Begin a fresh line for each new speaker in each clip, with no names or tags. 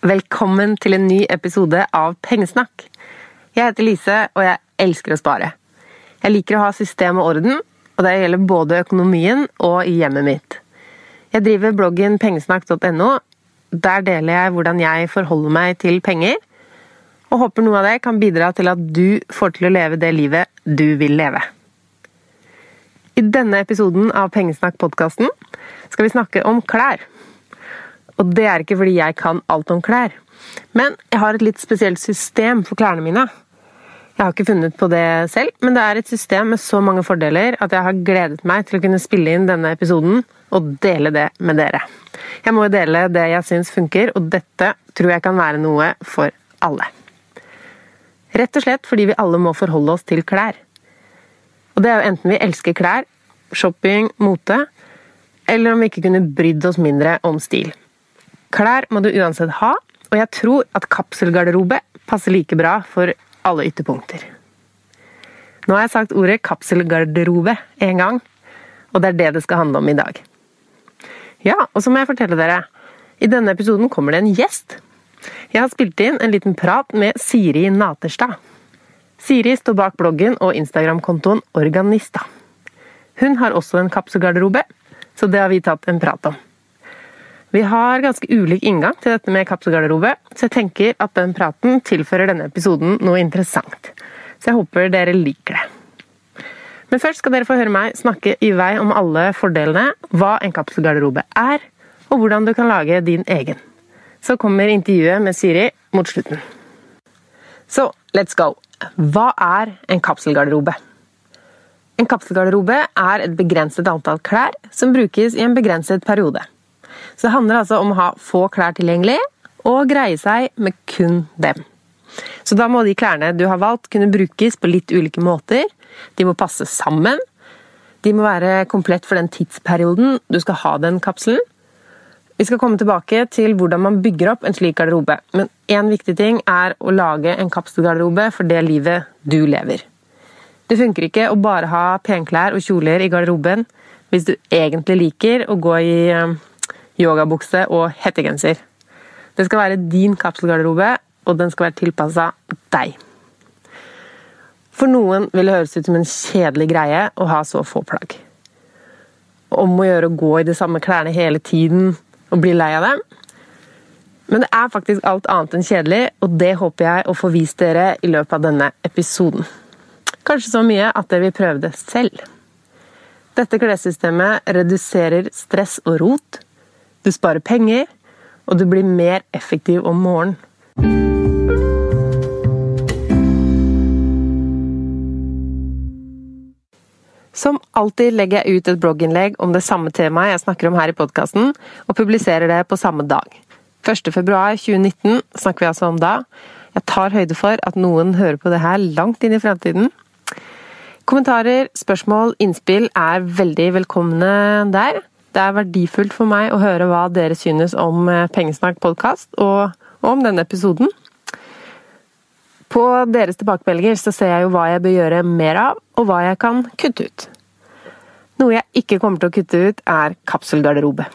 Velkommen til en ny episode av Pengesnakk. Jeg heter Lise, og jeg elsker å spare. Jeg liker å ha system og orden, og det gjelder både økonomien og hjemmet mitt. Jeg driver bloggen pengesnakk.no. Der deler jeg hvordan jeg forholder meg til penger, og håper noe av det kan bidra til at du får til å leve det livet du vil leve. I denne episoden av Pengesnakk-podkasten skal vi snakke om klær. Og det er ikke fordi jeg kan alt om klær. Men jeg har et litt spesielt system for klærne mine. Jeg har ikke funnet på det selv, men det er et system med så mange fordeler at jeg har gledet meg til å kunne spille inn denne episoden og dele det med dere. Jeg må jo dele det jeg syns funker, og dette tror jeg kan være noe for alle. Rett og slett fordi vi alle må forholde oss til klær. Og det er jo enten vi elsker klær, shopping, mote, eller om vi ikke kunne brydd oss mindre om stil. Klær må du uansett ha, og jeg tror at kapselgarderobe passer like bra for alle ytterpunkter. Nå har jeg sagt ordet kapselgarderobe én gang, og det er det det skal handle om i dag. Ja, og så må jeg fortelle dere, i denne episoden kommer det en gjest. Jeg har spilt inn en liten prat med Siri Naterstad. Siri står bak bloggen og Instagram-kontoen Organista. Hun har også en kapselgarderobe, så det har vi tatt en prat om. Vi har ganske ulik inngang til dette med kapselgarderobe, så jeg tenker at den praten tilfører denne episoden noe interessant. Så jeg håper dere liker det. Men først skal dere få høre meg snakke i vei om alle fordelene, hva en kapselgarderobe er, og hvordan du kan lage din egen. Så kommer intervjuet med Siri mot slutten. Så let's go. Hva er en kapselgarderobe? En kapselgarderobe er et begrenset antall klær som brukes i en begrenset periode. Så det handler altså om å ha få klær tilgjengelig, og greie seg med kun dem. Så da må de klærne du har valgt kunne brukes på litt ulike måter. De må passe sammen. De må være komplett for den tidsperioden du skal ha den kapselen. Vi skal komme tilbake til hvordan man bygger opp en slik garderobe. Men én viktig ting er å lage en kapselgarderobe for det livet du lever. Det funker ikke å bare ha penklær og kjoler i garderoben hvis du egentlig liker å gå i eh, yogabukse og hettegenser. Det skal være din kapselgarderobe, og den skal være tilpassa deg. For noen vil det høres ut som en kjedelig greie å ha så få plagg. Om å gjøre å gå i de samme klærne hele tiden og bli lei av dem. Men det er faktisk alt annet enn kjedelig, og det håper jeg å få vist dere i løpet av denne episoden. Kanskje så mye at dere vil prøve det selv. Dette klessystemet reduserer stress og rot, du sparer penger, og du blir mer effektiv om morgenen. Som alltid legger jeg ut et blogginnlegg om det samme temaet jeg snakker om her i podkasten, og publiserer det på samme dag. 1.2.2019 snakker vi altså om da. Jeg tar høyde for at noen hører på det her langt inn i fremtiden. Kommentarer, spørsmål, innspill er veldig velkomne der. Det er verdifullt for meg å høre hva dere synes om Pengesnakk podkast og om denne episoden. På deres tilbakemeldinger så ser jeg jo hva jeg bør gjøre mer av, og hva jeg kan kutte ut. Noe jeg ikke kommer til å kutte ut, er kapselgarderobe.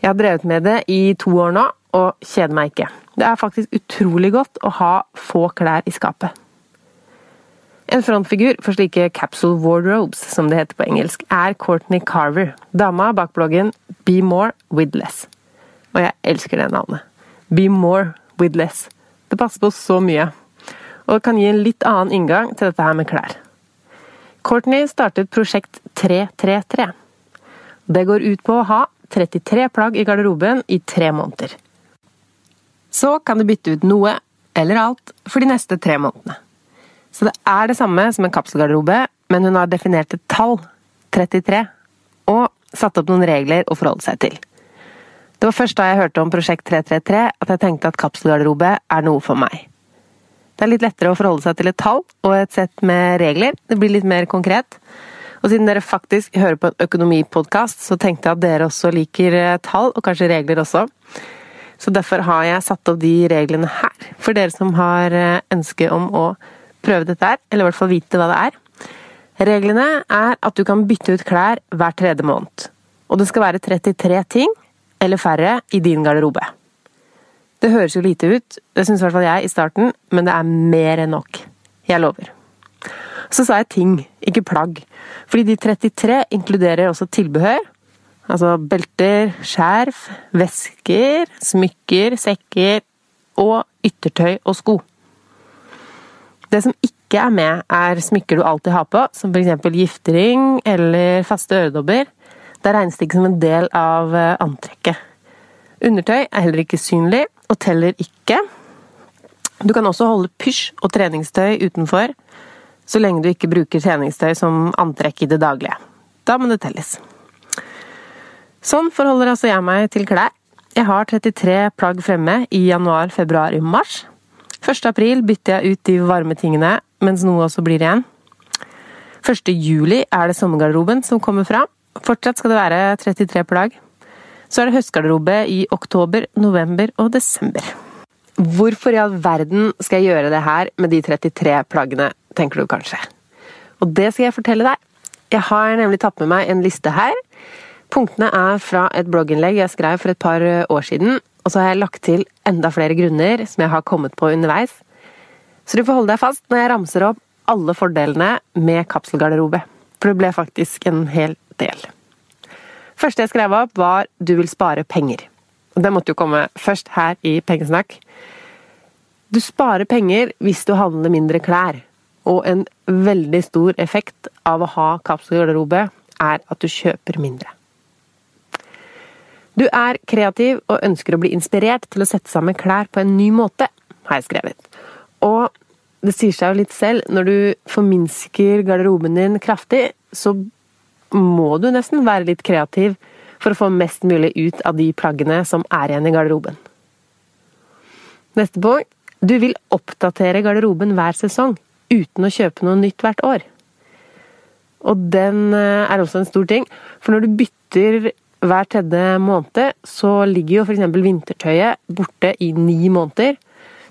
Jeg har drevet med det i to år nå, og kjeder meg ikke. Det er faktisk utrolig godt å ha få klær i skapet. En frontfigur for slike capsule wardrobes, som det heter på engelsk, er Courtney Carver, dama bak bloggen Be More With Less. Og jeg elsker det navnet. Be More With Less. Det passer på så mye og kan gi en litt annen inngang til dette her med klær. Courtney startet prosjekt 333. Det går ut på å ha 33 plagg i garderoben i tre måneder. Så kan du bytte ut noe, eller alt, for de neste tre månedene. Så det er det samme som en kapselgarderobe, men hun har definert et tall, 33, og satt opp noen regler å forholde seg til. Det var først da jeg hørte om Prosjekt 333 at jeg tenkte at kapselgarderobe er noe for meg. Det er litt lettere å forholde seg til et tall og et sett med regler. Det blir litt mer konkret. Og siden dere faktisk hører på en økonomipodkast, så tenkte jeg at dere også liker eh, tall, og kanskje regler også. Så derfor har jeg satt opp de reglene her, for dere som har eh, ønske om å prøve dette her, eller i hvert fall vite hva det er. Reglene er at du kan bytte ut klær hver tredje måned. Og det skal være 33 ting, eller færre, i din garderobe. Det høres jo lite ut, det syns i hvert fall jeg i starten, men det er mer enn nok. Jeg lover. Så sa jeg ting, ikke plagg. Fordi de 33 inkluderer også tilbehør. Altså belter, skjerf, vesker, smykker, sekker og yttertøy og sko. Det som ikke er med, er smykker du alltid har på, som f.eks. giftering eller faste øredobber. Det regnes ikke som en del av eh, antrekket. Undertøy er heller ikke synlig, og teller ikke. Du kan også holde pysj og treningstøy utenfor, så lenge du ikke bruker treningstøy som antrekk i det daglige. Da må det telles. Sånn forholder altså jeg meg til klær. Jeg har 33 plagg fremme i januar, februar, i mars. 1. april bytter jeg ut de varme tingene, mens noe også blir igjen. 1. juli er det sommergarderoben som kommer fram. Fortsatt skal det være 33 plagg. Så er det høstgarderobe i oktober, november og desember. Hvorfor i all verden skal jeg gjøre det her med de 33 plaggene, tenker du kanskje. Og det skal jeg fortelle deg. Jeg har nemlig tatt med meg en liste her. Punktene er fra et blogginnlegg jeg skrev for et par år siden, og så har jeg lagt til enda flere grunner som jeg har kommet på underveis. Så du får holde deg fast når jeg ramser opp alle fordelene med kapselgarderobe. For det ble faktisk en hel del første jeg skrev opp, var 'du vil spare penger'. Det måtte jo komme først her i Pengesnakk. Du sparer penger hvis du handler mindre klær. Og en veldig stor effekt av å ha kapselgarderobe er at du kjøper mindre. Du er kreativ og ønsker å bli inspirert til å sette sammen klær på en ny måte, har jeg skrevet. Og det sier seg jo litt selv, når du forminsker garderoben din kraftig, så må du nesten være litt kreativ for å få mest mulig ut av de plaggene som er igjen i garderoben. Neste punkt. Du vil oppdatere garderoben hver sesong uten å kjøpe noe nytt hvert år. Og den eh, er også en stor ting, for når du bytter hver tredje måned, så ligger jo f.eks. vintertøyet borte i ni måneder.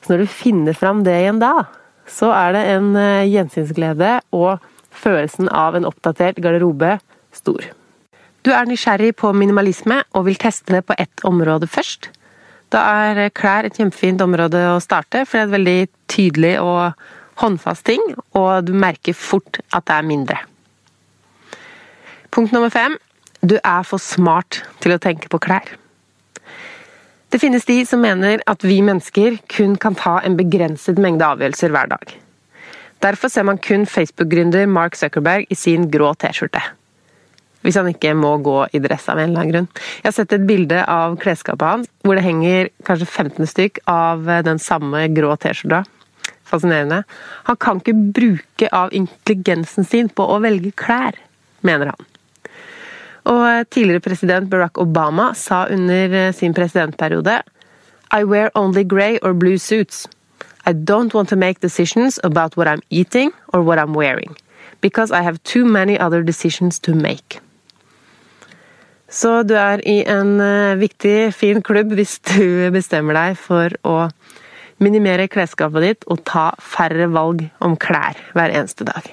Så når du finner fram det igjen da, så er det en eh, gjensynsglede og følelsen av en oppdatert garderobe stor. Du er nysgjerrig på minimalisme og vil teste det på ett område først. Da er klær et kjempefint område å starte, for det er et veldig tydelig og håndfast ting, og du merker fort at det er mindre. Punkt nummer fem du er for smart til å tenke på klær. Det finnes de som mener at vi mennesker kun kan ta en begrenset mengde avgjørelser hver dag. Derfor ser man kun Facebook-gründer Mark Zuckerberg i sin grå T-skjorte. Hvis han ikke må gå i dress av en eller annen grunn. Jeg har sett et bilde av klesskapet hans hvor det henger kanskje 15 stykk av den samme grå T-skjorta. Fascinerende. Han kan ikke bruke av intelligensen sin på å velge klær, mener han. Og tidligere president Barack Obama sa under sin presidentperiode I wear only grey or blue suits. I don't want to make decisions about what I'm eating or what I'm wearing, because I have too many other decisions to make. Så du er i en uh, viktig, fin klubb hvis du bestemmer deg for å minimere klesskapet ditt og ta færre valg om klær hver eneste dag.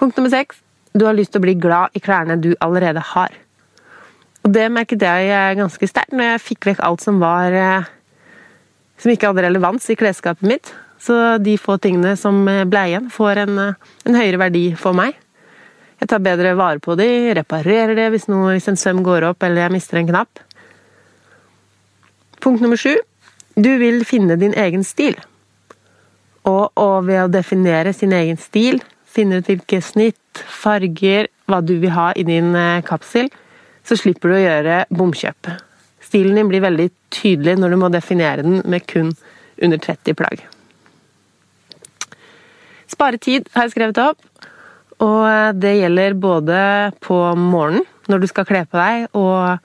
Punkt nummer seks. Du har lyst til å bli glad i klærne du allerede har. Og det merket jeg ganske sterkt når jeg fikk vekk alt som var uh, som ikke hadde relevans i klesskapet mitt. Så de få tingene som ble igjen, får en, en høyere verdi for meg. Jeg tar bedre vare på de, reparerer det hvis, noe, hvis en søm går opp eller jeg mister en knapp. Punkt nummer sju. Du vil finne din egen stil. Og, og ved å definere sin egen stil, finne ut hvilke snitt, farger, hva du vil ha i din eh, kapsel, så slipper du å gjøre bomkjøp. Stilen din blir veldig tydelig når du må definere den med kun under 30 plagg. Spare tid har jeg skrevet opp, og det gjelder både på morgenen når du skal kle på deg, og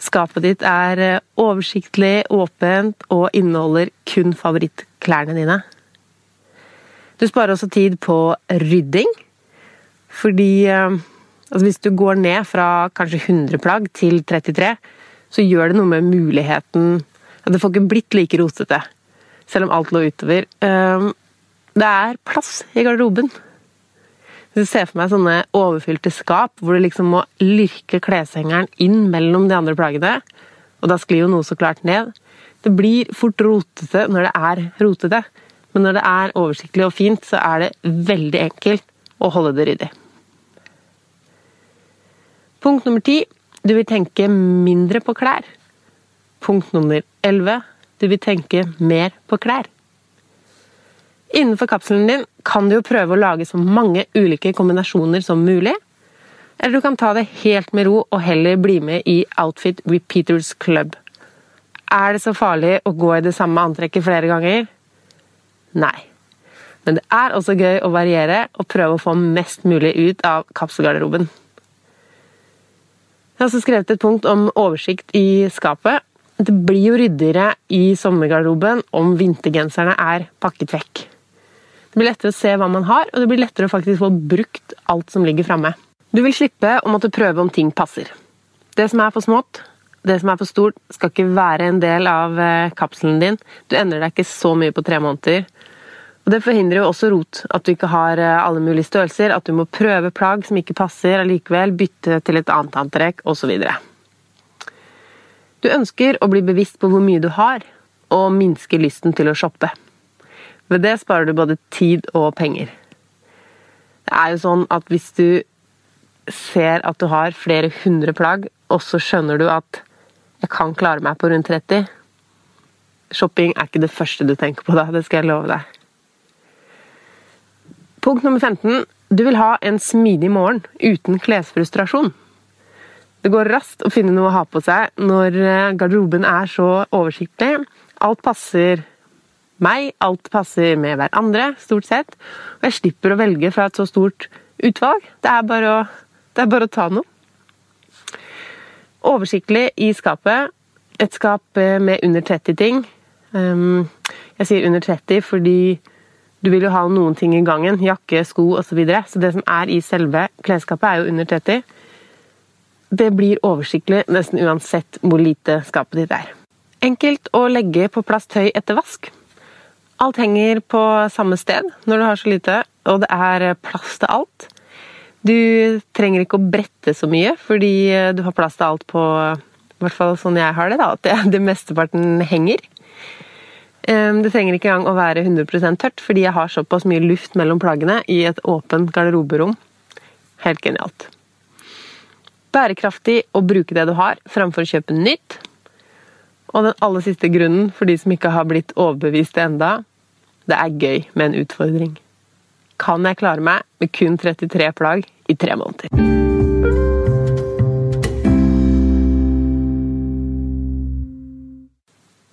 skapet ditt er oversiktlig, åpent og inneholder kun favorittklærne dine. Du sparer også tid på rydding, fordi altså hvis du går ned fra kanskje 100 plagg til 33, så gjør det noe med muligheten at Det får ikke blitt like rotete, selv om alt lå utover. Det er plass i garderoben. Du ser for meg sånne overfylte skap hvor du liksom må lyrke kleshengeren inn mellom de andre plaggene, og da sklir jo noe så klart ned. Det blir fort rotete når det er rotete, men når det er oversiktlig og fint, så er det veldig enkelt å holde det ryddig. Punkt nummer ti du vil tenke mindre på klær. Punkt nummer 11. Du vil tenke mer på klær. Innenfor kapselen din kan du jo prøve å lage så mange ulike kombinasjoner som mulig. Eller du kan ta det helt med ro og heller bli med i Outfit Repeaters Club. Er det så farlig å gå i det samme antrekket flere ganger? Nei. Men det er også gøy å variere og prøve å få mest mulig ut av kapselgarderoben. Jeg har også skrevet et punkt om oversikt i skapet. Det blir jo ryddigere i sommergarderoben om vintergenserne er pakket vekk. Det blir lettere å se hva man har, og det blir lettere å faktisk få brukt alt som ligger framme. Du vil slippe å måtte prøve om ting passer. Det som er for smått, det som er for stort, skal ikke være en del av kapselen din. Du endrer deg ikke så mye på tre måneder. Og Det forhindrer jo også rot, at du ikke har alle mulige størrelser, at du må prøve plagg som ikke passer allikevel, bytte til et annet antrekk osv. Du ønsker å bli bevisst på hvor mye du har, og minske lysten til å shoppe. Ved det sparer du både tid og penger. Det er jo sånn at hvis du ser at du har flere hundre plagg, og så skjønner du at jeg kan klare meg på rundt 30 Shopping er ikke det første du tenker på da, det skal jeg love deg. Punkt nummer 15. Du vil ha en smidig morgen uten klesfrustrasjon. Det går raskt å finne noe å ha på seg når garderoben er så oversiktlig. Alt passer meg, alt passer med hverandre, stort sett. Og jeg slipper å velge fra et så stort utvalg. Det er bare å, det er bare å ta noe. Oversiktlig i skapet. Et skap med under 30 ting. Jeg sier under 30 fordi du vil jo ha noen ting i gangen. Jakke, sko osv. Så, videre. så det som er i selve klesskapet, er jo under 30. Det blir oversiktlig nesten uansett hvor lite skapet ditt er. Enkelt å legge på plass tøy etter vask. Alt henger på samme sted når du har så lite, og det er plass til alt. Du trenger ikke å brette så mye, fordi du har plass til alt på I hvert fall sånn jeg har det, da, at det, det mesteparten henger. Det trenger ikke engang å være 100% tørt, fordi jeg har såpass mye luft mellom plaggene i et åpent garderoberom. Helt genialt. Bærekraftig å bruke det du har, framfor å kjøpe nytt. Og den aller siste grunnen, for de som ikke har blitt overbeviste enda, det er gøy med en utfordring. Kan jeg klare meg med kun 33 plagg i tre måneder?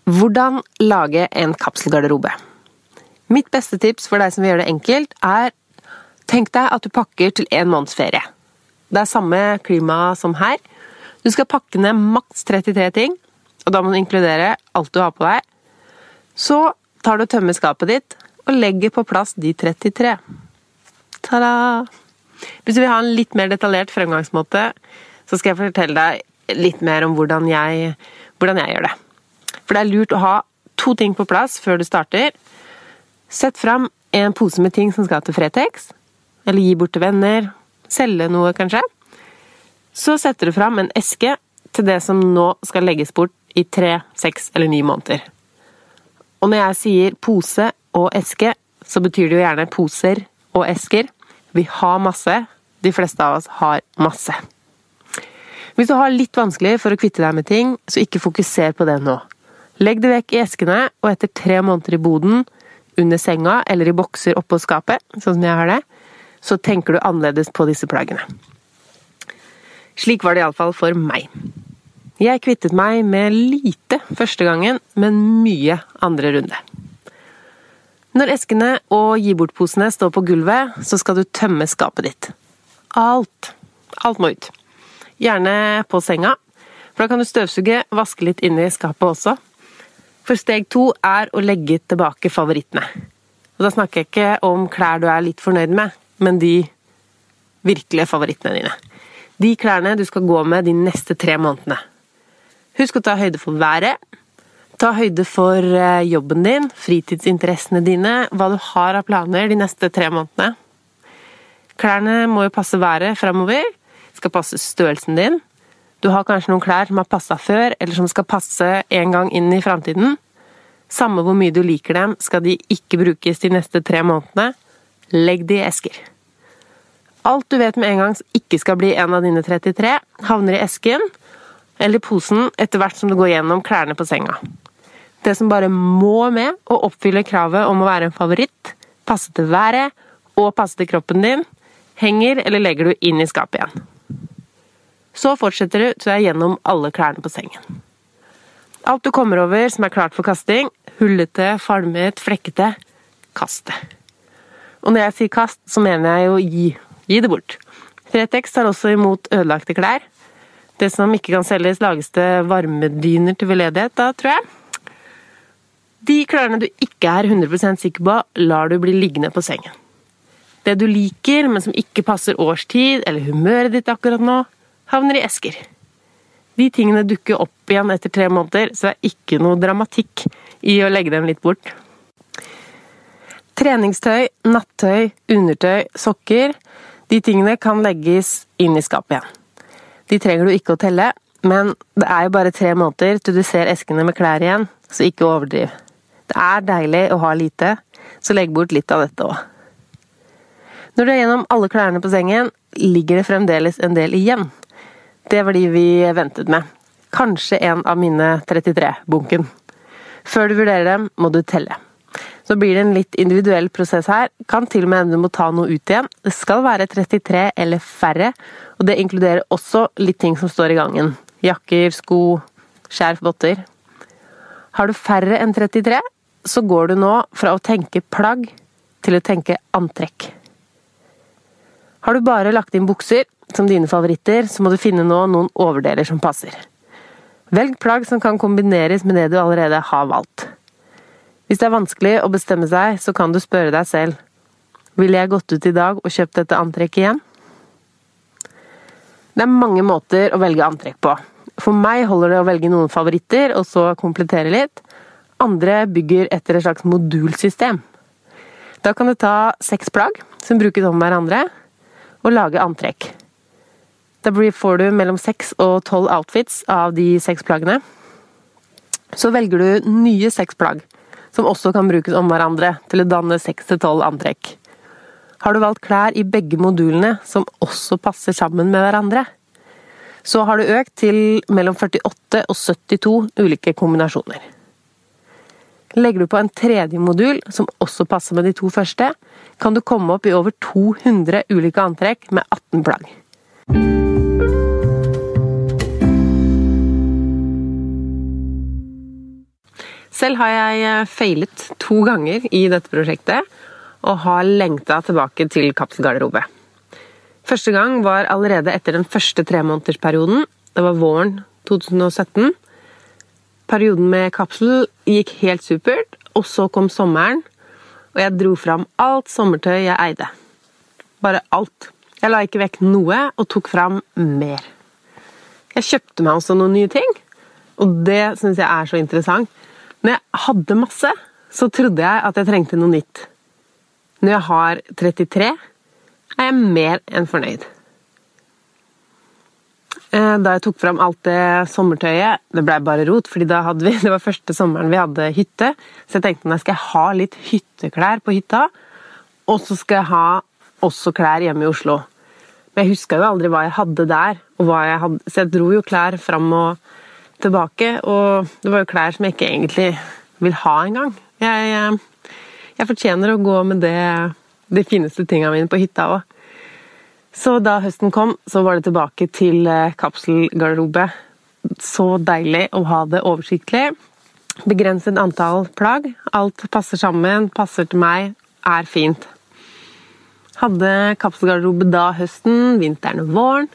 Hvordan lage en kapselgarderobe? Mitt beste tips for deg som vil gjøre det enkelt, er tenk deg at du pakker til en måneds ferie. Det er samme klima som her. Du skal pakke ned maks 33 ting, og da må du inkludere alt du har på deg. Så tar du og tømmer skapet ditt og legger på plass de 33. Ta-da! Hvis du vil ha en litt mer detaljert fremgangsmåte, så skal jeg fortelle deg litt mer om hvordan jeg, hvordan jeg gjør det. For det er lurt å ha to ting på plass før du starter. Sett fram en pose med ting som skal til Fretex, eller gi bort til venner, selge noe kanskje. Så setter du fram en eske til det som nå skal legges bort i tre, seks eller ni måneder. Og når jeg sier pose og eske, så betyr det jo gjerne poser og esker. Vi har masse. De fleste av oss har masse. Hvis du har litt vanskelig for å kvitte deg med ting, så ikke fokuser på det nå. Legg det vekk i eskene, og etter tre måneder i boden, under senga eller i bokser oppå skapet, sånn som jeg har det, så tenker du annerledes på disse plaggene. Slik var det iallfall for meg. Jeg kvittet meg med lite første gangen, men mye andre runde. Når eskene og gi bort-posene står på gulvet, så skal du tømme skapet ditt. Alt. Alt må ut. Gjerne på senga, for da kan du støvsuge, vaske litt inni skapet også. For steg to er å legge tilbake favorittene. Og da snakker jeg ikke om klær du er litt fornøyd med, men de virkelige favorittene dine. De klærne du skal gå med de neste tre månedene. Husk å ta høyde for været. Ta høyde for jobben din, fritidsinteressene dine, hva du har av planer de neste tre månedene. Klærne må jo passe været framover. Skal passe størrelsen din. Du har kanskje noen klær som har passa før, eller som skal passe en gang inn i framtiden. Samme hvor mye du liker dem, skal de ikke brukes de neste tre månedene. Legg de i esker. Alt du vet med en gang ikke skal bli en av dine 33, havner i esken eller posen etter hvert som du går gjennom klærne på senga. Det som bare må med å oppfylle kravet om å være en favoritt, passe til været og passe til kroppen din, henger eller legger du inn i skapet igjen. Så fortsetter du til du er gjennom alle klærne på sengen. Alt du kommer over som er klart for kasting, hullete, falmet, flekkete, kast det. Og når jeg sier kast, så mener jeg jo gi. Gi det bort. Fretex tar også imot ødelagte klær. Det som ikke kan selges, lages det varmedyner til veldedighet, da, tror jeg. De klærne du ikke er 100% sikker på, lar du bli liggende på sengen. Det du liker, men som ikke passer årstid eller humøret ditt akkurat nå, havner i esker. De tingene dukker opp igjen etter tre måneder, så det er ikke noe dramatikk i å legge dem litt bort. Treningstøy, nattøy, undertøy, sokker De tingene kan legges inn i skapet igjen. De trenger du ikke å telle, men det er jo bare tre måneder til du ser eskene med klær igjen, så ikke overdriv. Det er deilig å ha lite, så legg bort litt av dette òg. Når du er gjennom alle klærne på sengen, ligger det fremdeles en del igjen. Det var de vi ventet med. Kanskje en av mine 33-bunken. Før du vurderer dem, må du telle. Så blir det en litt individuell prosess her. Kan til og med hende du må ta noe ut igjen. Det skal være 33 eller færre, og det inkluderer også litt ting som står i gangen. Jakker, sko, skjerf, votter. Har du færre enn 33, så går du nå fra å tenke plagg til å tenke antrekk. Har du bare lagt inn bukser som dine favoritter, så må du finne nå noen overdeler som passer. Velg plagg som kan kombineres med det du allerede har valgt. Hvis det er vanskelig å bestemme seg, så kan du spørre deg selv Ville jeg gått ut i dag og kjøpt dette antrekket igjen? Det er mange måter å velge antrekk på. For meg holder det å velge noen favoritter, og så komplettere litt. Andre bygger etter et slags modulsystem. Da kan du ta seks plagg som brukes om hverandre, og lage antrekk. Da får du mellom seks og tolv outfits av de seks plaggene. Så velger du nye seks plagg som også kan brukes om hverandre til å danne seks til tolv antrekk. Har du valgt klær i begge modulene som også passer sammen med hverandre, så har du økt til mellom 48 og 72 ulike kombinasjoner. Legger du på en tredje modul, som også passer med de to første, kan du komme opp i over 200 ulike antrekk med 18 plagg. Selv har jeg eh, feilet to ganger i dette prosjektet, og har lengta tilbake til kapselgarderobe. Første gang var allerede etter den første tremånedersperioden. Det var våren 2017. Perioden med kapsel gikk helt supert, og så kom sommeren, og jeg dro fram alt sommertøy jeg eide. Bare alt. Jeg la ikke vekk noe, og tok fram mer. Jeg kjøpte meg også noen nye ting, og det syns jeg er så interessant. Når jeg hadde masse, så trodde jeg at jeg trengte noe nytt. Når jeg har 33, er jeg mer enn fornøyd. Eh, Da jeg tok fram alt det sommertøyet Det ble bare rot, fordi vi, det var første sommeren vi hadde hytte. Så jeg tenkte skal jeg ha litt hytteklær på hytta, og så skal jeg ha også klær hjemme i Oslo. Men jeg huska jo aldri hva jeg hadde der, jeg hadde, så jeg dro jo klær fram og tilbake. Og det var jo klær som jeg ikke egentlig vil ha engang. Jeg, jeg, jeg fortjener å gå med det, de fineste tinga mine på hytta òg. Så da høsten kom, så var det tilbake til eh, kapselgarderobe. Så deilig å ha det oversiktlig. Begrenset antall plagg. Alt passer sammen, passer til meg, er fint. Hadde kapselgarderobe da høsten, vinteren og våren.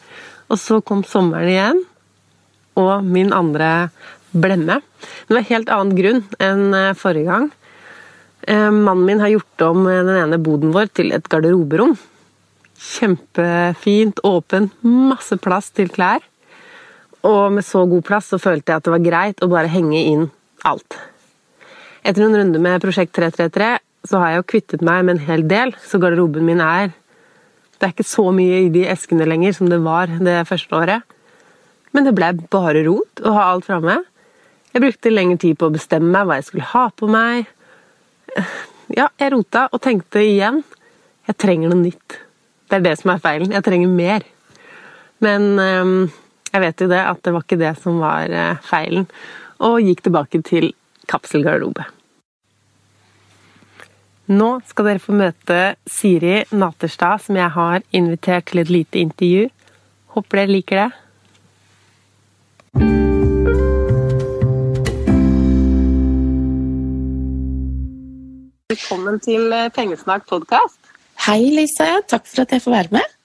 Og så kom sommeren igjen, og min andre blemme. Det var helt annen grunn enn eh, forrige gang. Eh, Mannen min har gjort om eh, den ene boden vår til et garderoberom. Kjempefint, åpent, masse plass til klær. Og med så god plass så følte jeg at det var greit å bare henge inn alt. Etter noen runder med Prosjekt 333 så har jeg jo kvittet meg med en hel del, så garderoben min er Det er ikke så mye i de eskene lenger som det var det første året. Men det ble bare rot å ha alt framme. Jeg brukte lengre tid på å bestemme meg hva jeg skulle ha på meg. Ja, jeg rota og tenkte igjen jeg trenger noe nytt. Det er det som er feilen. Jeg trenger mer. Men jeg vet jo det at det var ikke det som var øh, feilen, og gikk tilbake til kapselgarderobe. Nå skal dere få møte Siri Naterstad, som jeg har invitert til et lite intervju. Håper dere liker det. Velkommen til eh, Pengesnakk podkast.
Hei, Lise. Takk for at jeg får være med.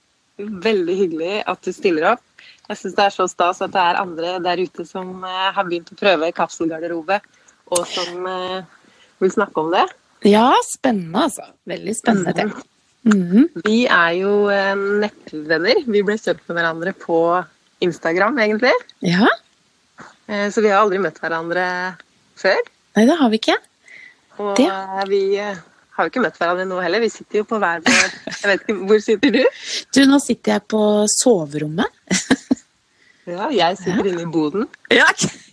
Veldig hyggelig at du stiller opp. Jeg syns det er så stas at det er andre der ute som eh, har begynt å prøve kapselgarderobe, og som eh, vil snakke om det.
Ja, spennende, altså. Veldig spennende det. Mm -hmm.
Vi er jo nettvenner. Vi ble kjent med hverandre på Instagram, egentlig.
Ja,
Så vi har aldri møtt hverandre før.
nei, det har vi ikke.
Og
Det-
vi eh, har jo ikke møtt hverandre nå heller. Vi sitter jo på hver vår Jeg vet ikke, Hvor sitter du?
Du, nå sitter jeg på soverommet.
Ja, jeg sitter inne i boden.
Ja.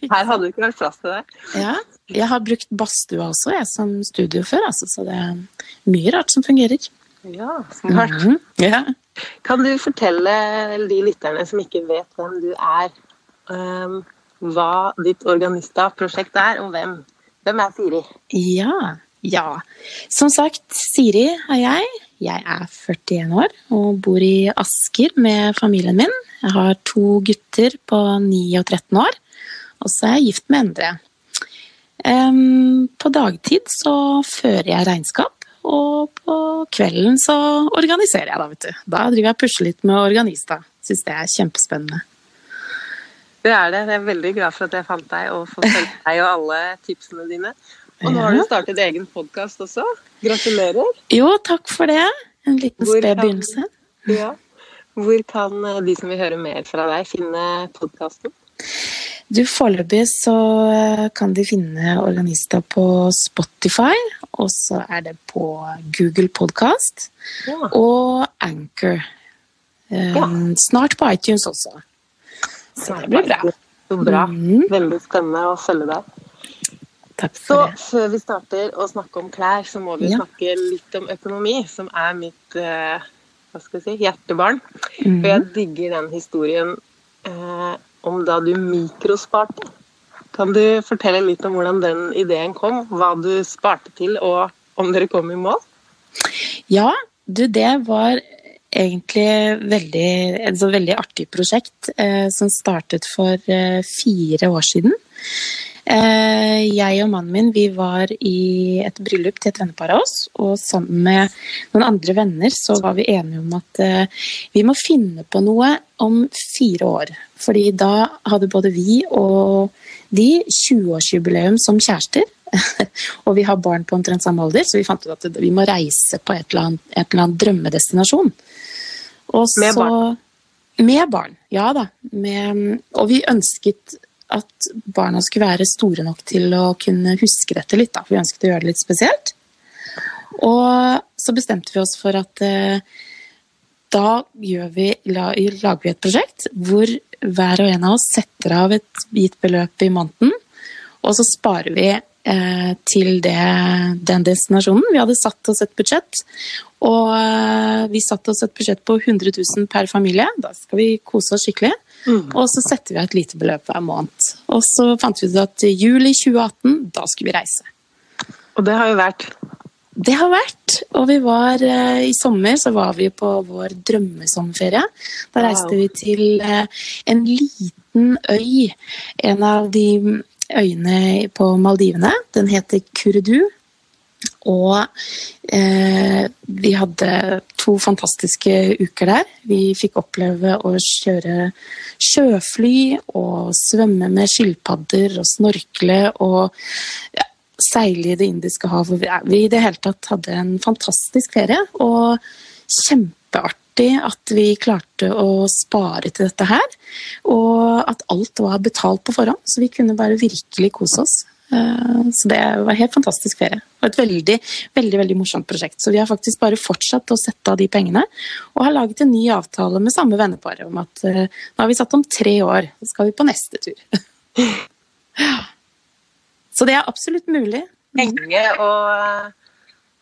Her hadde det ikke vært plass til deg.
ja. Jeg har brukt badstua også, jeg, som studio før, altså, så det er mye rart som fungerer.
Ja, smart.
Mhm. Ja.
Kan du fortelle de lytterne som ikke vet hvem du er, um, hva ditt Organista-prosjekt er, og hvem? Hvem er Siri?
Ja. ja. Som sagt, Siri er jeg. Jeg er 41 år og bor i Asker med familien min. Jeg har to gutter på 9 og 13 år, og så er jeg gift med Endre. På dagtid så fører jeg regnskap, og på kvelden så organiserer jeg, da, vet du. Da driver jeg og pusler litt med Organista. Syns det er kjempespennende.
Det er det. Jeg er veldig glad for at jeg fant deg og får følge deg og alle tipsene dine. Og nå har du startet egen podkast også. Gratulerer.
Jo, takk for det. En liten sped begynnelse.
Ja. Hvor kan eh, de som vil høre mer fra deg, finne podkasten?
Du, Foreløpig så eh, kan de finne Organista på Spotify, og så er det på Google Podcast
Ja.
og Anchor.
Ja.
Snart på iTunes også. Så det blir bra.
Så bra.
Mhm.
Veldig spennende å følge deg.
Takk
Så
for det.
før vi starter å snakke om klær, så må vi
Ja.
snakke litt om økonomi, som er mitt eh, hva skal jeg si, hjertebarn.
Mhm.
Og jeg digger den historien eh, om da du mikrosparte. Kan du fortelle litt om hvordan den ideen kom? Hva du sparte til, og om dere kom i mål?
Ja, du, det var egentlig veldig, et så veldig artig prosjekt eh, som startet for eh, fire år siden. Eh, jeg og mannen min vi var i et bryllup til et vennepar av oss. Og sammen med noen andre venner så var vi enige om at eh, vi må finne på noe om fire år. Fordi da hadde både vi og de 20-årsjubileum som kjærester. og vi har barn på omtrent samme alder, så vi fant ut at vi må reise på et eller annet, et eller annet drømmedestinasjon. Og
Med barn?
Med barn, ja da. Med, og vi ønsket at barna skulle være store nok til å kunne huske dette litt. Da. For vi ønsket å gjøre det litt spesielt. Og så bestemte vi oss for at eh, da gjør vi, la, lager vi et prosjekt hvor hver og en av oss setter av et gitt beløp i måneden, og så sparer vi til det, den destinasjonen. Vi hadde satt oss et budsjett, og eh, vi satte oss et budsjett på 100 000 per familie. Da skal vi kose oss skikkelig. Og så setter vi av et lite beløp hver måned. Og så fant vi ut at i juli 2018, da skulle vi reise.
Og det har jo vært
Det har vært. Og vi var eh, i sommer så var vi på vår drømmesommerferie. Da reiste
Wow.
vi til eh, en liten øy. En av de øyene på Maldivene. Den heter Kurdu. Og eh, vi hadde to fantastiske uker der. Vi fikk oppleve å kjøre sjøfly og svømme med skilpadder og snorkle og ja, seile i Det indiske hav. Vi, i det hele tatt hadde en fantastisk ferie. Og kjempeartig at vi klarte å spare til dette her. Og at alt var betalt på forhånd, så vi kunne bare virkelig kose oss. Eh, Så det var helt fantastisk ferie. Og et veldig, veldig veldig morsomt prosjekt. Så vi har faktisk bare fortsatt å sette av de pengene. Og har laget en ny avtale med samme vennepar om at eh, nå har vi satt om tre år, så skal vi på neste tur. Så det er absolutt mulig.
lenge å,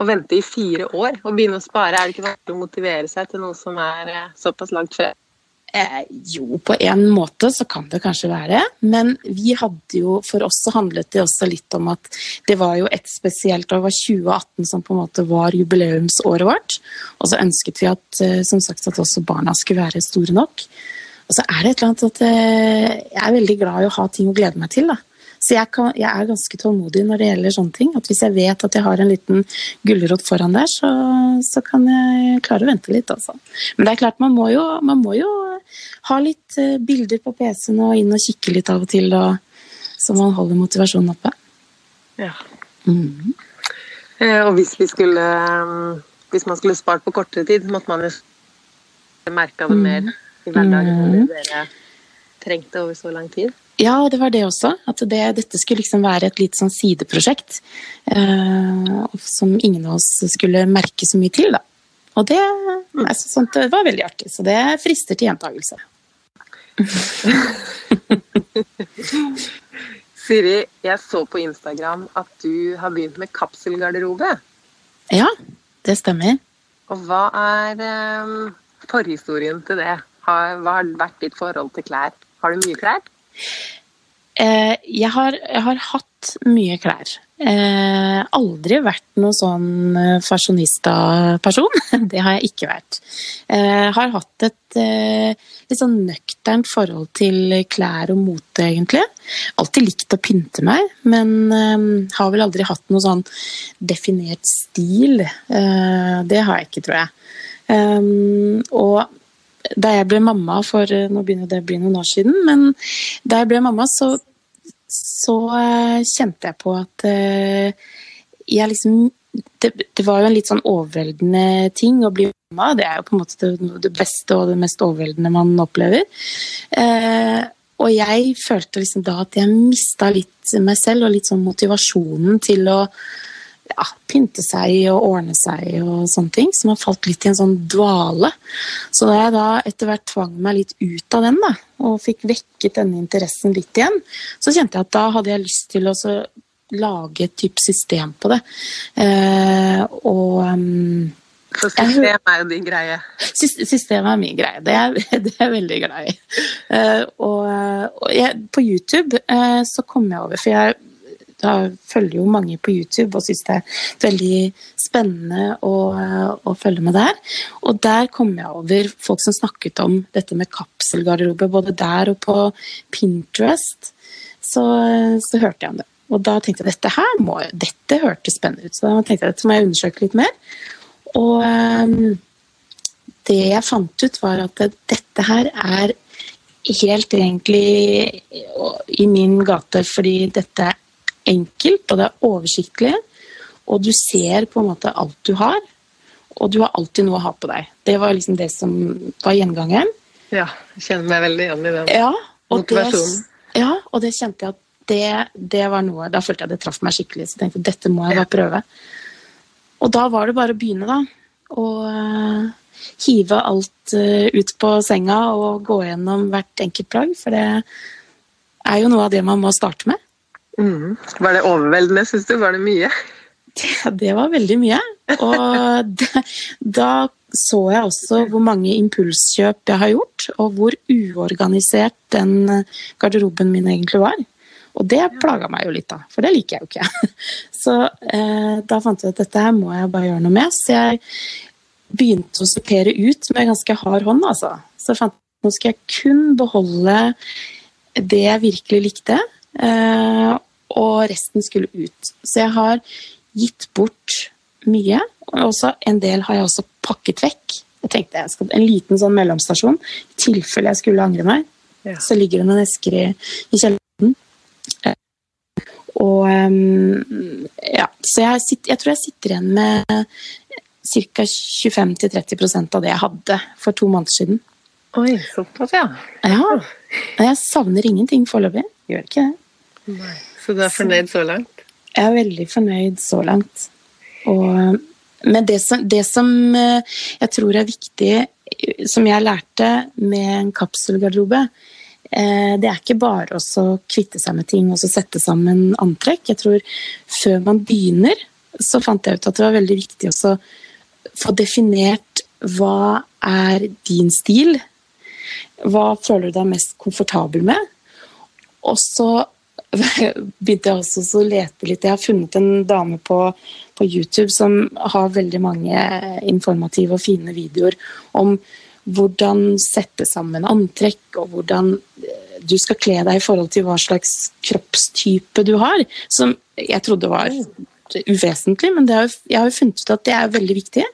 å vente i fire år og begynne å spare. Er det ikke vanskelig å motivere seg til noe som er eh, såpass langt frem?
Eh, jo, på en måte så kan det kanskje være. Men vi hadde jo, for oss så handlet det også litt om at det var jo et spesielt år, det var 2018 som på en måte var jubileumsåret vårt. Og så ønsket vi at, eh, som sagt, at også barna skulle være store nok. Og så er det et eller annet at eh, jeg er veldig glad i å ha ting å glede meg til. da. Så jeg, kan, jeg er ganske tålmodig når det gjelder sånne ting. At hvis jeg vet at jeg har en liten gulrot foran der, så, så kan jeg klare å vente litt, altså. Men det er klart, man må jo, man må jo ha litt eh, bilder på PC-en og inn og kikke litt av og til, og, så man holder motivasjonen oppe.
Ja.
Mm.
Eh, Og hvis vi skulle eh, Hvis man skulle spart på kortere tid, måtte man jo merka det mer i hverdagen enn det over så lang tid.
Ja, det var det også. At det, dette skulle liksom være et litt sånn sideprosjekt. Eh, som ingen av oss skulle merke så mye til, da. Og det, altså, sånt, det var veldig artig. Så det frister til gjentakelse.
Siri, jeg så på Instagram at du har begynt med kapselgarderobe.
Ja, det stemmer.
Og hva er eh, forhistorien til det? Har, hva har vært ditt forhold til klær? Har du mye klær?
Eh, jeg, har, jeg har hatt mye klær. Eh, aldri vært noen sånn eh, fashionista-person. Det har jeg ikke vært. Eh, har hatt et eh, litt sånn nøkternt forhold til klær og mote, egentlig. Alltid likt å pynte meg, men eh, har vel aldri hatt noe sånn definert stil. Det har jeg ikke, tror jeg. Og da jeg ble mamma for eh, Nå begynner det å bli noen år siden, men da jeg ble mamma, så, så eh, kjente jeg på at eh, jeg liksom det, det var jo en litt sånn overveldende ting å bli mamma. Det er jo på en måte det, det beste og det mest overveldende man opplever. Eh, og jeg følte liksom da at jeg mista litt meg selv og litt sånn motivasjonen til å ja, pynte seg og ordne seg og sånne ting, som har falt litt i en sånn dvale. Så da jeg da etter hvert tvang meg litt ut av den, da, og fikk vekket denne interessen litt igjen, så kjente jeg at da hadde jeg lyst til å lage et type system på det. Eh, og um,
Så systemet er jo din greie.
Systemet er min greie. Det er, det er jeg veldig glad i. Uh, og og jeg, på YouTube uh, så kom jeg over, for jeg da følger jo mange på YouTube og syns det er veldig spennende å, eh, å følge med der. Og der kom jeg over folk som snakket om dette med kapselgarderobe, både der og på Pinterest. Så, så hørte jeg om det. Og da tenkte jeg dette her må, dette hørtes spennende ut, så da tenkte jeg dette må jeg undersøke litt mer. Og ehm, det jeg fant ut, var at dette her er helt egentlig i min gate, fordi dette enkelt, og det er oversiktlig, og du ser på en måte alt du har, og du har alltid noe å ha på deg. Det var liksom det som var gjengangeren.
Ja, jeg kjenner meg veldig igjen i den.
Ja, motivasjonen. det, ja, og det kjente jeg at det, det var noe Da følte jeg det traff meg skikkelig, så jeg tenkte dette må jeg bare prøve. Og da var det bare å begynne, da. Og eh, hive alt eh, ut på senga og gå gjennom hvert enkelt plagg, for det er jo noe av det man må starte med.
Mhm. Var det overveldende, syns du? Var det mye?
Ja, det var veldig mye. Og da så jeg også hvor mange impulskjøp jeg har gjort, og hvor uorganisert den garderoben min egentlig var. Og det plaga meg jo litt, da, for det liker jeg jo ikke. Så eh, da fant jeg at dette her må jeg bare gjøre noe med. Så jeg begynte å sortere ut med ganske hard hånd, altså. Så jeg fant at nå skal jeg kun beholde det jeg virkelig likte, og resten skulle ut. Så jeg har gitt bort mye, og også en del har jeg også pakket vekk. Jeg tenkte jeg skal en liten sånn mellomstasjon, i tilfelle jeg skulle angre meg.
Ja.
Så ligger det noen esker i, i kjelleren. Eh, Og ehm, ja, så jeg, sitter, jeg tror jeg sitter igjen med ca. 25-30% av det jeg hadde for to måneder siden.
Oi, såpass, ja.
Ja, jeg savner ingenting foreløpig. Gjør ikke det.
Så du er fornøyd så langt?
Jeg er veldig fornøyd så langt. Og, men det som, det som eh, jeg tror er viktig, eh, som jeg lærte med en kapselgarderobe, eh, det er ikke bare å kvitte seg med ting og så sette sammen antrekk. Jeg tror før man begynner, så fant jeg ut at det var veldig viktig å få definert hva er din stil. Hva føler du deg mest komfortabel med? Og så begynte jeg også å lete litt. Jeg har funnet en dame på, på YouTube som har veldig mange informative og fine videoer om hvordan sette sammen antrekk, og hvordan eh, du skal kle deg i forhold til hva slags kroppstype du har. Som jeg trodde var uvesentlig, men har, jeg har jo funnet ut at det er veldig viktig.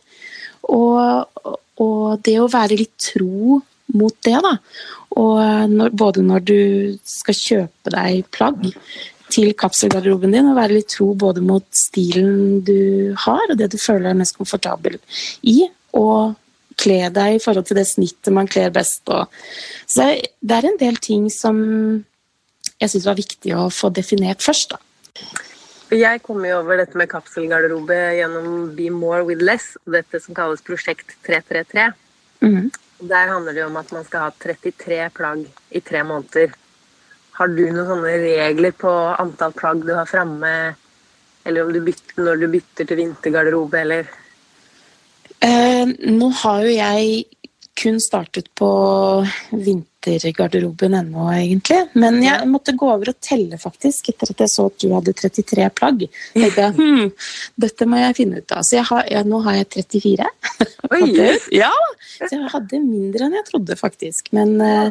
Og, og det å være litt tro mot det, da. Og når, både når du skal kjøpe deg plagg til kapselgarderoben din, og være litt tro både mot stilen du har, og det du føler deg mest komfortabel i, og kle deg i forhold til det snittet man kler best. Og, så det er en del ting som jeg syns var viktig å få definert først, da.
Jeg kom jo over dette med kapselgarderobe gjennom Be More With Less, dette som kalles Prosjekt 333.
Mhm.
Der handler det jo om at man skal ha 33 plagg i tre måneder. Har du noen sånne regler på antall plagg du har framme, eller om du bytter når du bytter til vintergarderobe, eller
Eh, nå har jo jeg kun startet på vintergarderoben ennå, egentlig. Men jeg måtte gå over og telle, faktisk, etter at jeg så at du hadde 33 plagg. tenkte hm, dette må jeg finne ut av. Så jeg har, ja, nå har jeg 34.
Oi!
Ja, så jeg hadde mindre enn jeg trodde, faktisk. Men, ja.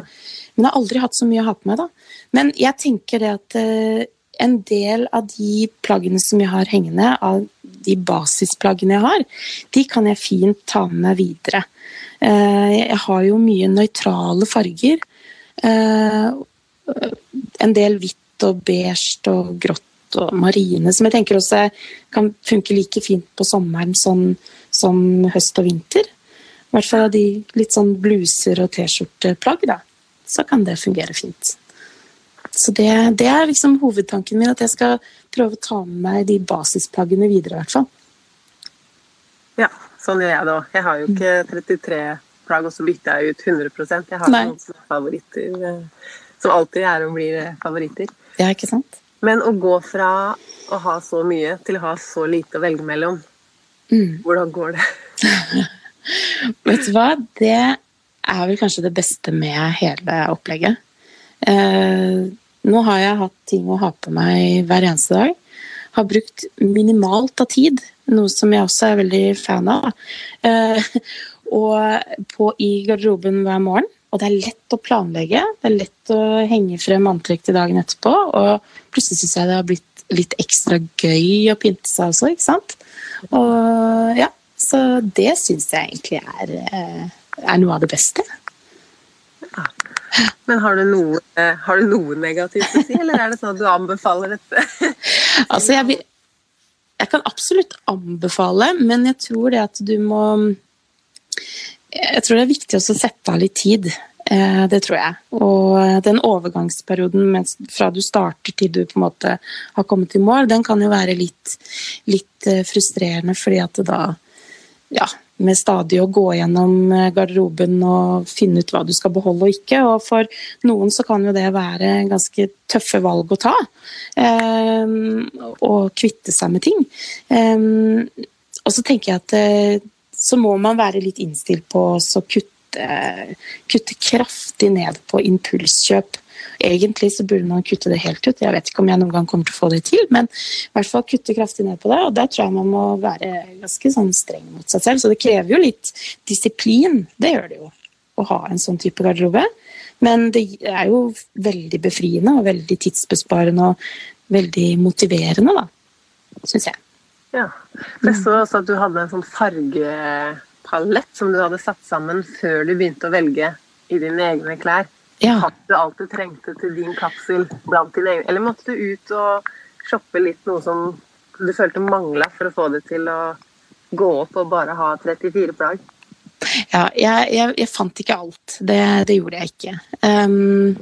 men jeg har aldri hatt så mye å ha på meg, da. Men jeg tenker det at eh, en del av de plaggene som jeg har hengende, av de basisplaggene jeg har, de kan jeg fint ta med videre. Eh, Jeg har jo mye nøytrale farger. Eh, En del hvitt og beige og grått og marine, som jeg tenker også kan funke like fint på sommeren som, som høst og vinter. I hvert fall av de litt sånn bluser og T-skjorteplagg, da. Så kan det fungere fint. Så det, det er liksom hovedtanken min, at jeg skal prøve å ta med meg de basisplaggene videre, i hvert fall.
Ja, sånn gjør jeg det òg. Jeg har jo ikke 33 plagg, og så bytter jeg ut 100% Jeg har
Nei.
noen som er favoritter, eh, som alltid er og blir eh, favoritter.
Ja, ikke sant?
Men å gå fra å ha så mye til å ha så lite å velge mellom,
Mm.
hvordan går det?
Vet du hva? Det er vel kanskje det beste med hele opplegget. Eh, nå har jeg hatt ting å ha på meg hver eneste dag. Har brukt minimalt av tid, noe som jeg også er veldig fan av. Eh, og på, i garderoben hver morgen. Og det er lett å planlegge. Det er lett å henge frem antrekk til dagen etterpå. Og plutselig syns jeg det har blitt litt ekstra gøy å pynte seg også, ikke sant. Og ja, så det syns jeg egentlig er, eh, er noe av det beste.
Men har du, noe, eh, har du noe negativt å si, eller er det sånn at du anbefaler dette?
Altså, jeg, jeg kan absolutt anbefale, men jeg tror det at du må Jeg tror det er viktig også å sette av litt tid. Eh, Det tror jeg. Og den overgangsperioden fra du starter til du på en måte har kommet i mål, den kan jo være litt, litt eh, frustrerende, fordi at det da ja, med stadig å gå gjennom eh, garderoben og finne ut hva du skal beholde og ikke. Og for noen så kan jo det være ganske tøffe valg å ta. Eh, og kvitte seg med ting. Eh, og så tenker jeg at så må man være litt innstilt på å kutte, kutte kraftig ned på impulskjøp. Egentlig så burde man kutte det helt ut. Jeg vet ikke om jeg noen gang kommer til å få det til, men i hvert fall kutte kraftig ned på det. Og der tror jeg man må være ganske sånn streng mot seg selv. Så det krever jo litt disiplin. Det gjør det jo å ha en sånn type garderobe. Men det er jo veldig befriende og veldig tidsbesparende og veldig motiverende, da. Syns jeg.
Ja. Jeg så også at du hadde en sånn fargepalett som du hadde satt sammen før du begynte å velge i dine egne klær.
Ja.
Hatt du alt du trengte til din kapsel blant dine egne, eller måtte du ut og shoppe litt noe som du følte mangla for å få det til å gå opp og bare ha 34 plagg?
Ja, jeg, jeg, jeg fant ikke alt. Det, det gjorde jeg ikke. Um,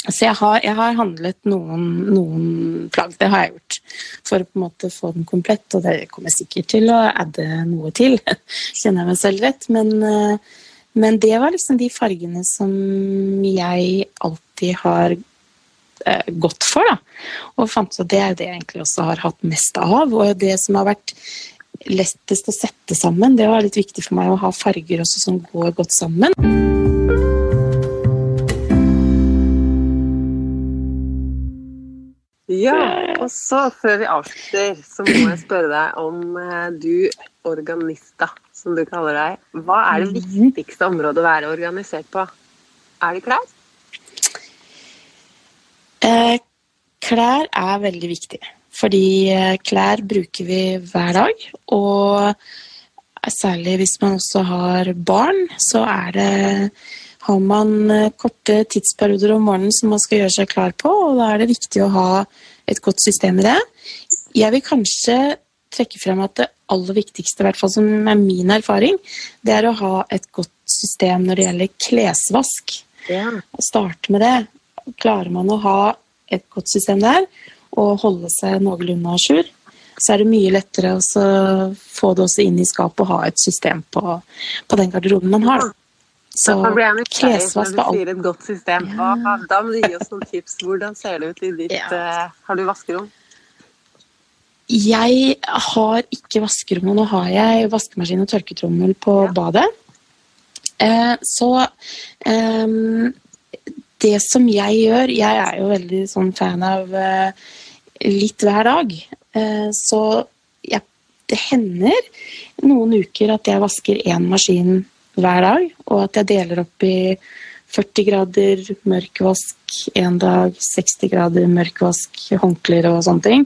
så jeg har, jeg har handlet noen, noen plagg, det har jeg gjort. For å på en måte få den komplett, og det kommer jeg sikkert til å adde noe til. Kjenner jeg meg selv rett. Men, eh, men det var liksom de fargene som jeg alltid har eh, gått for, da. Og fant ut at det er det jeg egentlig også har hatt mest av. Og det som har vært lettest å sette sammen, det var litt viktig for meg å ha farger også som går godt sammen.
Ja, og så før vi avslutter, så må jeg spørre deg om eh, du, organista, som du kaller deg, hva er det viktigste området å være organisert på? Er det klær?
Eh, klær er veldig viktig, fordi eh, klær bruker vi hver dag. Og særlig hvis man også har barn, så er det har man eh, korte tidsperioder om morgenen som man skal gjøre seg klar på, og da er det viktig å ha et godt system i det. Jeg vil kanskje trekke frem at det aller viktigste, i hvert fall som er min erfaring, det er å ha et godt system når det gjelder klesvask.
Ja.
Å starte med det. Klarer man å ha et godt system der og holde seg noenlunde à jour, så er det mye lettere å så få det også inn i skapet og ha et system på, på den garderoben man har. Så klesvask er alt.
sier et godt system. Hva, da må du gi oss noen tips. Hvordan ser det ut i ditt
Ja.
uh, Har du vaskerom?
Jeg har ikke vaskerom, og nå har jeg vaskemaskin og tørketrommel på
Ja.
badet. Eh, så eh, det som jeg gjør Jeg er jo veldig sånn fan av eh, litt hver dag. Eh, så jeg, det hender noen uker at jeg vasker én maskin hver dag, og at jeg deler opp i 40 grader mørkvask en dag, 60 grader mørkvask, håndklær og sånne ting.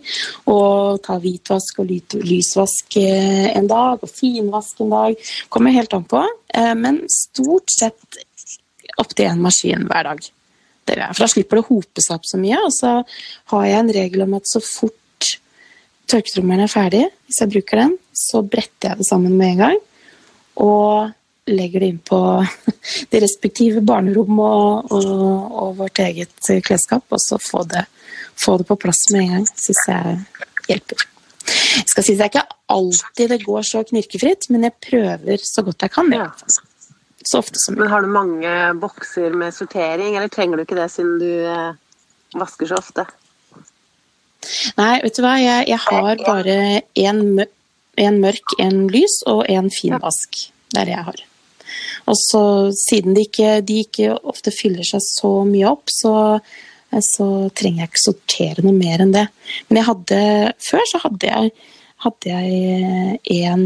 Og ta hvitvask og lysvask eh, en dag, og finvask en dag. Kommer helt an på. Eh, Men stort sett opptil én maskin hver dag. For da slipper det å hope seg opp så mye. Og så har jeg en regel om at så fort tørketrommelen er ferdig, hvis jeg bruker den, så bretter jeg det sammen med en gang. Og legger det inn på de respektive barnerom og, og, og vårt eget klesskap, og så få det, få det på plass med en gang. Syns jeg hjelper. Jeg skal si det er ikke alltid det går så knirkefritt, men jeg prøver så godt jeg kan.
Ja.
Så ofte som
Men har du mange bokser med sortering, eller trenger du ikke det siden du eh, vasker så ofte?
Nei, vet du hva, jeg, jeg har bare én En mørk, en lys og en fin vask. Det er det jeg har. Og så siden de ikke, de ikke ofte fyller seg så mye opp, så, så trenger jeg ikke sortere noe mer enn det. Men jeg hadde, før så hadde jeg hadde jeg én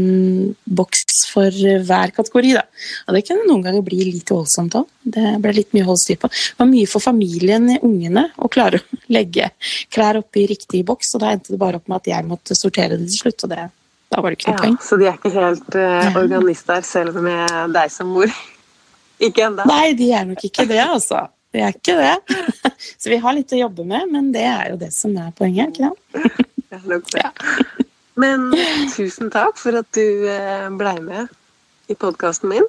boks for hver kategori. Da. Og det kunne noen ganger bli litt voldsomt òg. Det ble litt mye å holde styr på. Det var mye for familien, ungene, å klare å legge klær oppi riktig boks. Og da endte det bare opp med at jeg måtte sortere det til slutt. og det, da var det ikke noe poeng.
så de er ikke helt uh, organister selv med deg som mor? Ikke ennå?
Nei, de er nok ikke det, altså. De er ikke det. Så vi har litt å jobbe med, men det er jo det som er poenget. ikke sant?
Det er nok det. Men tusen takk for at du eh, blei med i podkasten min.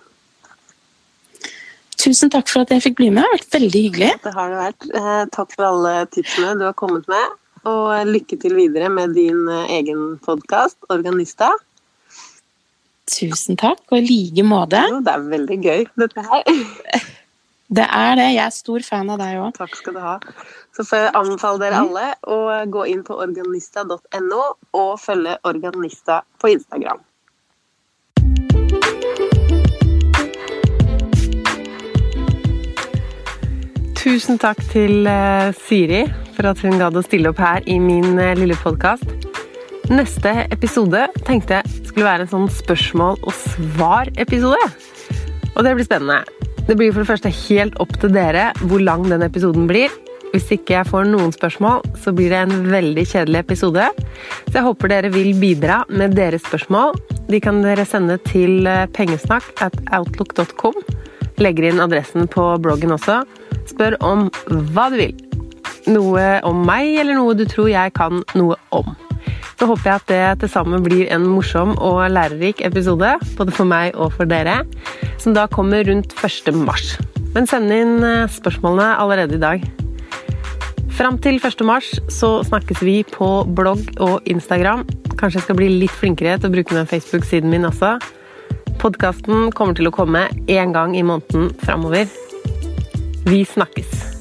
Tusen takk for at jeg fikk bli med. Det har vært veldig hyggelig.
Det har det vært. Eh, takk for alle tipsene du har kommet med. Og lykke til videre med din eh, egen podkast, Organista.
Tusen takk, og i like måte.
Jo, det er veldig gøy, dette her.
Det er det. Jeg er stor fan av deg òg.
Takk skal du ha. Så får jeg anbefale dere alle å gå inn på organista.no og følge Organista på Instagram. Tusen takk til eh, Siri for at hun gadd å stille opp her i min eh, lille podkast. Neste episode tenkte jeg skulle være en sånn spørsmål og svar-episode. Og det blir spennende. Det blir for det første helt opp til dere hvor lang den episoden blir. Hvis ikke jeg får noen spørsmål, så blir det en veldig kjedelig episode. Så jeg håper dere vil bidra med deres spørsmål. De kan dere sende til eh, pengesnakk at outlook.com. Legger inn adressen på bloggen også. Spør om hva du vil. Noe om meg, eller noe du tror jeg kan noe om. Så håper jeg at det til sammen blir en morsom og lærerik episode, både for meg og for dere, som da kommer rundt 1. mars. Men send inn eh, spørsmålene allerede i dag. Fram til 1. mars så snakkes vi på blogg og Instagram. Kanskje jeg skal bli litt flinkere til å bruke den Facebook-siden min også. Podkasten kommer til å komme én gang i måneden framover. Vi snakkes!